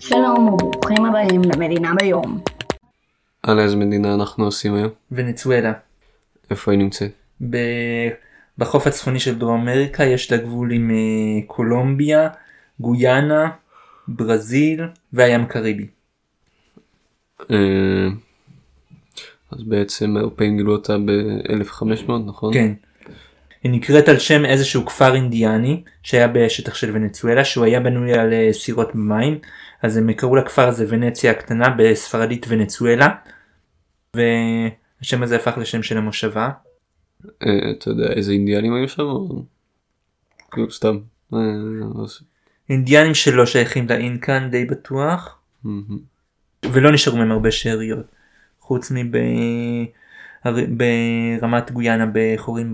שלום וברוכים הבאים למדינה ביום. על איזה מדינה אנחנו עושים היום? ונצואלה. איפה היא נמצאת? ב- בחוף הצפוני של דרום אמריקה יש לה גבול עם אה, קולומביה, גויאנה, ברזיל והים קריבי. אה, אז בעצם האירופאים גילו אותה ב-1500 נכון? כן. היא נקראת על שם איזשהו כפר אינדיאני שהיה בשטח של ונצואלה שהוא היה בנוי על אה, סירות במים אז הם קראו לכפר הזה ונציה הקטנה בספרדית ונצואלה והשם הזה הפך לשם של המושבה. אה, אתה יודע איזה אינדיאנים היו שם? כאילו סתם. אה, אז- אינדיאנים שלא שייכים לאינקאן די בטוח. ולא נשארו מהם הרבה שאריות חוץ מברמת גויאנה בחורים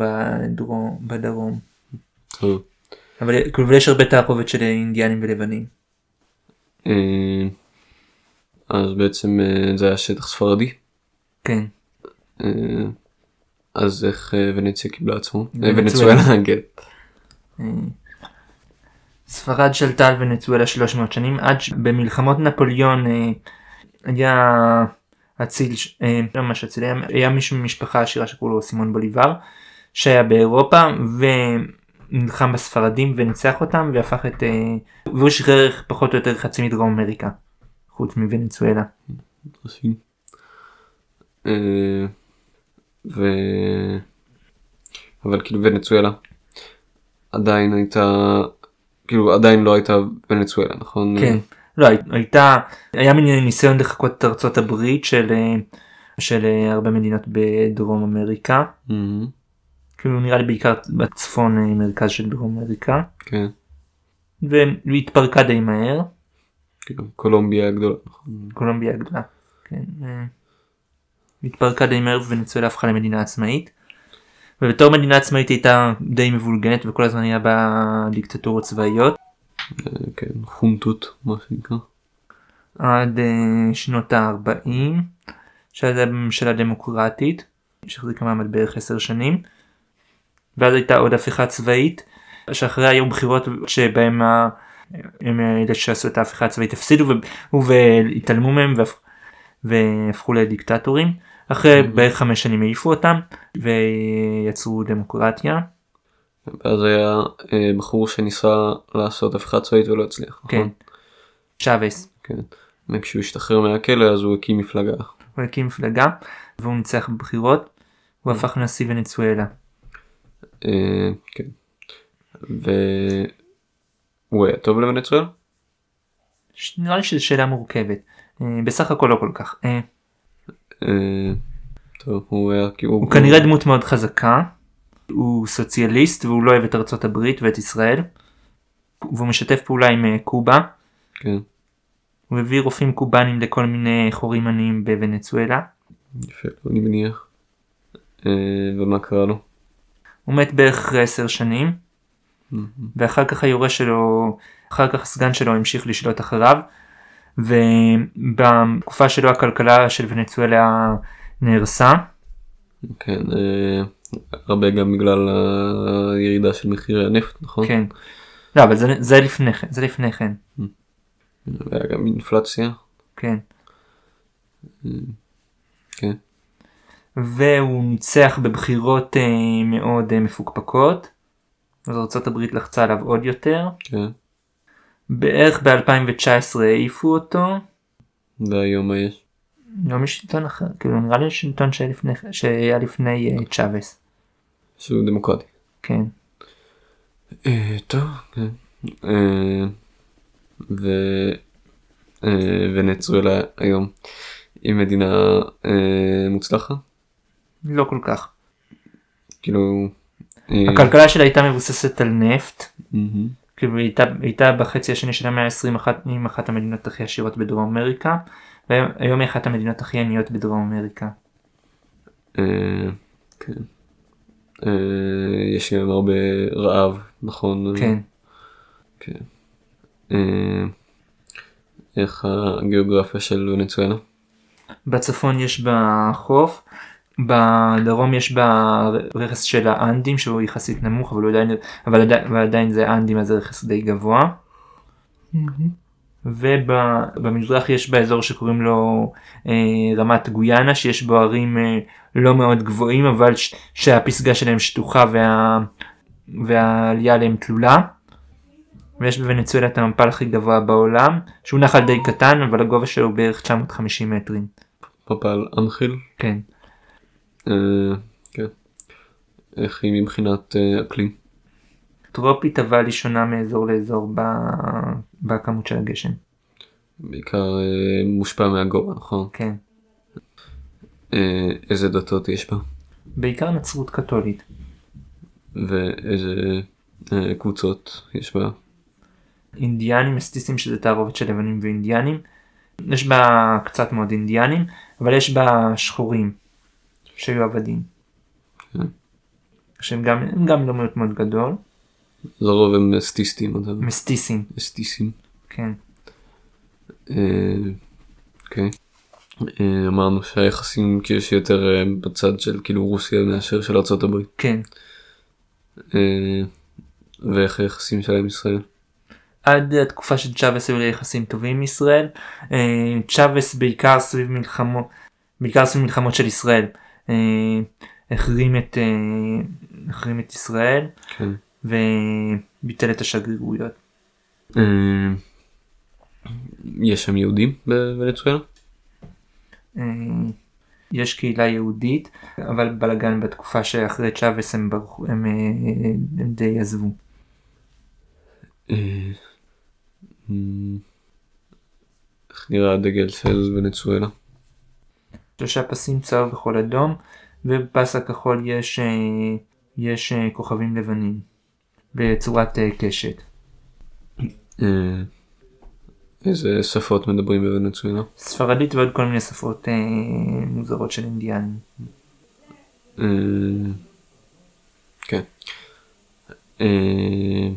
בדרום. אבל כאילו, יש הרבה תערובת של אינדיאנים ולבנים. אה, אז בעצם אה, זה היה שטח ספרדי. כן. אה, אז איך ונציה קיבלה עצמו? ונצואלה. כן. ספרד שלטה על ונצואלה 300 שנים עד שבמלחמות נפוליאון היה אציל, לא ממש אציל, היה, היה מישהו ממשפחה עשירה שקראו לו סימון בוליבר שהיה באירופה ונלחם בספרדים וניצח אותם והפך את, אה, והוא שחרר פחות או יותר חצי מדרום אמריקה חוץ מוונצואלה. אה, ו... אבל כאילו ונצואלה עדיין הייתה כאילו עדיין לא הייתה ונצואלה נכון? כן. לא, הי- הייתה, היה מין ניסיון לחקות את ארצות הברית של, אה, של הרבה מדינות בדרום אמריקה. מהמם, כאילו נראה לי בעיקר בצפון אה, מרכז של דרום אמריקה. כן. והיא התפרקה די מהר, קולומביה הגדולה נכון? קולומביה הגדולה. כן. אה, התפרקה די מהר וונצואלה הפכה למדינה עצמאית. ובתור מדינה עצמאית הייתה די מבולגנת וכל הזמן היה בה דיקטטורות צבאיות. אה, כן חונטות מה שנקרא. עד אה, שנות ה-40 שאז הייתה ממשלה דמוקרטית שהחזיקה מעמד בערך 10 שנים ואז הייתה עוד הפיכה צבאית שאחריה היו בחירות שבהם ה- הם אלה שעשו את ההפיכה הצבאית הפסידו והתעלמו מהם והפ- והפכו לדיקטטורים אחרי בערך חמש שנים העיפו אותם ויצרו דמוקרטיה ואז היה אה, בחור שניסה לעשות הפיכה צבאית ולא הצליח. כן נכון? צ'אבס כן. וכשהוא השתחרר מהכלא אז הוא הקים מפלגה. הוא הקים מפלגה והוא ניצח בבחירות הוא הפך לנשיא ונצואלה. אה, כן. והוא היה טוב לוונצואלה? ש- נראה לי שזו שאלה מורכבת. אה, בסך הכל לא כל כך. אה, טוב הוא היה כאילו הוא כנראה דמות מאוד חזקה. הוא סוציאליסט והוא לא אוהב את ארצות הברית ואת ישראל. והוא משתף פעולה עם קובה. כן. הוא הביא רופאים קובנים לכל מיני חורים עניים בוונצואלה. יפה אני מניח. ומה קרה לו? הוא מת בערך אחרי עשר שנים. ואחר כך היורש שלו, אחר כך הסגן שלו המשיך לשלוט אחריו. ובתקופה שלו הכלכלה של ונצואלה נהרסה. כן. אה, הרבה גם בגלל הירידה של מחירי הנפט נכון? כן. לא אבל זה, זה לפני כן, זה לפני כן. והיה גם אינפלציה. כן. כן. והוא ניצח בבחירות אה, מאוד אה, מפוקפקות. אז ארה"ב לחצה עליו עוד יותר. כן. בערך ב-2019 העיפו אותו. והיום מה יש? לא משלטון אחר, כאילו נראה לי שלטון שהיה לפני, שהיה לפני אה, צ'אבס. שהוא דמוקרטי. כן. טוב. כן. ו... ונצואלה היום היא מדינה מוצלחת? לא כל כך. כאילו... אה, הכלכלה שלה הייתה מבוססת על נפט. כאילו היא הייתה, הייתה בחצי השני של המאה ה-20 אחת, עם אחת המדינות הכי עשירות בדרום אמריקה. והיום היא אחת המדינות הכי עניות בדרום אמריקה. אה, כן. אה, יש גם הרבה רעב, נכון? כן. כן. אה, איך הגיאוגרפיה של ונצואלה? בצפון יש בה חוף, בדרום יש בה רכס של האנדים שהוא יחסית נמוך אבל, עדיין, אבל, עדיין, אבל עדיין זה אנדים אז זה רכס די גבוה. ובמזרח יש באזור שקוראים לו אה, רמת גויאנה שיש בו ערים אה, לא מאוד גבוהים אבל ש- שהפסגה שלהם שטוחה וה, והעלייה עליהם תלולה. ויש בוונצואלה את המפל הכי גבוה בעולם שהוא נחל די קטן אבל הגובה שלו הוא בערך 950 מטרים. פפל אנחיל. כן. אה, כן. איך היא מבחינת אה, אקלים? טרופית אבל היא שונה מאזור לאזור בכמות של הגשם. בעיקר אה, מושפע מהגובה נכון? כן. איזה דתות יש בה? בעיקר נצרות קתולית. ואיזה קבוצות יש בה? אינדיאנים מסטיסים שזה תערובת של לבנים ואינדיאנים. יש בה קצת מאוד אינדיאנים אבל יש בה שחורים שהיו עבדים. כן. שהם גם, הם גם לא מיעוט מאוד גדול. לרוב הם סטיסטים. אתה- מסטיסים. סטיסים. כן. אה, אוקיי. אה, אמרנו שהיחסים כאילו שיותר אה, בצד של כאילו רוסיה מאשר של ארה"ב. כן. ואיך היחסים שלהם עם ישראל? עד התקופה של צ'אבס היו לי יחסים טובים עם ישראל. צ'אבס בעיקר סביב מלחמות, בעיקר סביב מלחמות של ישראל. אה, החרים את, אה, החרים את ישראל כן. וביטל את השגרירויות. אה, יש שם יהודים בוונצואלה? יש קהילה יהודית אבל בלאגן בתקופה שאחרי צ'אבס הם, ברחו, הם, הם די עזבו. איך נראה הדגל של ונצואלה? שלושה פסים צהוב כחול אדום ובפס הכחול יש, אה, יש אה, כוכבים לבנים בצורת אה, קשת. איזה שפות מדברים בוונצואלה? ספרדית ועוד כל מיני שפות אה, מוזרות של אינדיאנים. אה, כן. אה,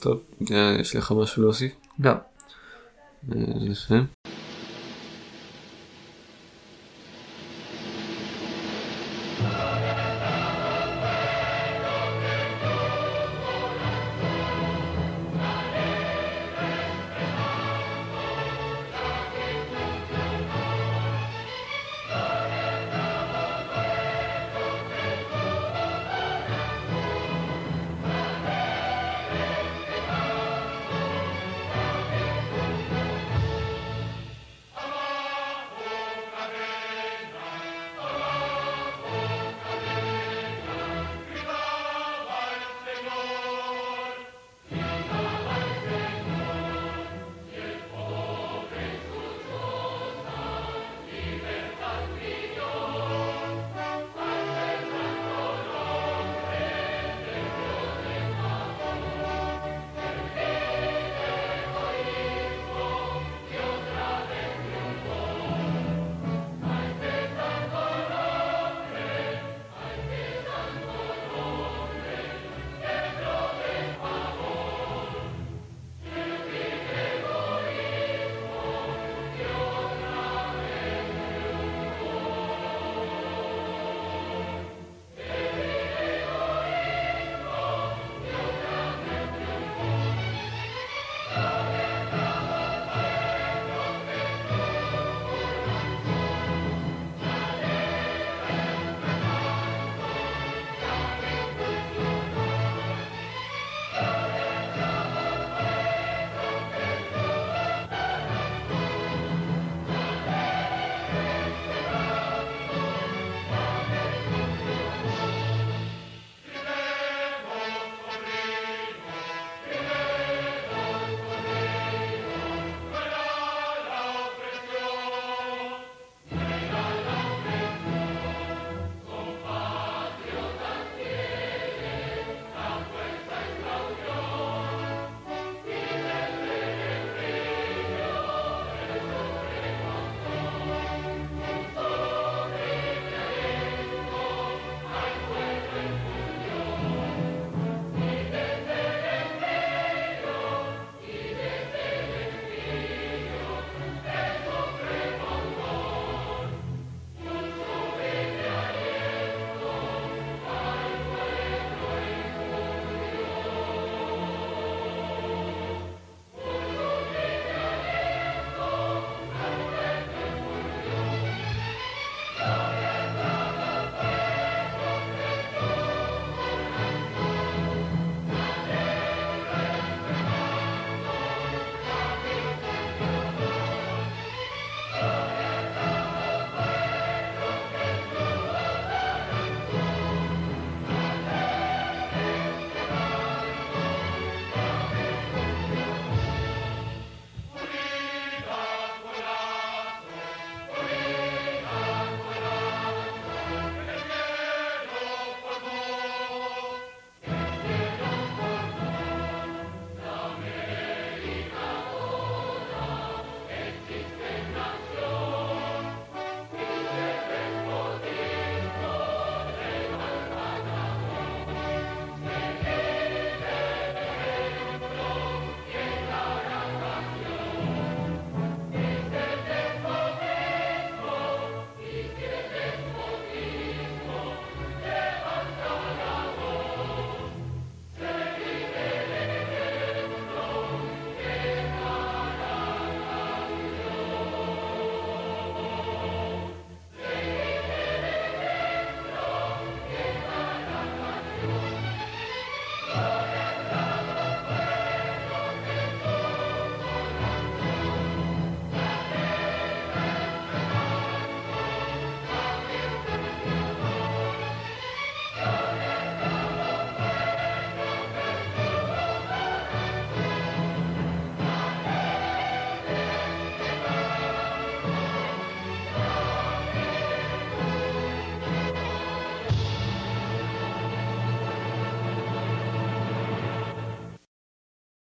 טוב, יש לך משהו להוסיף? לא, נסיים.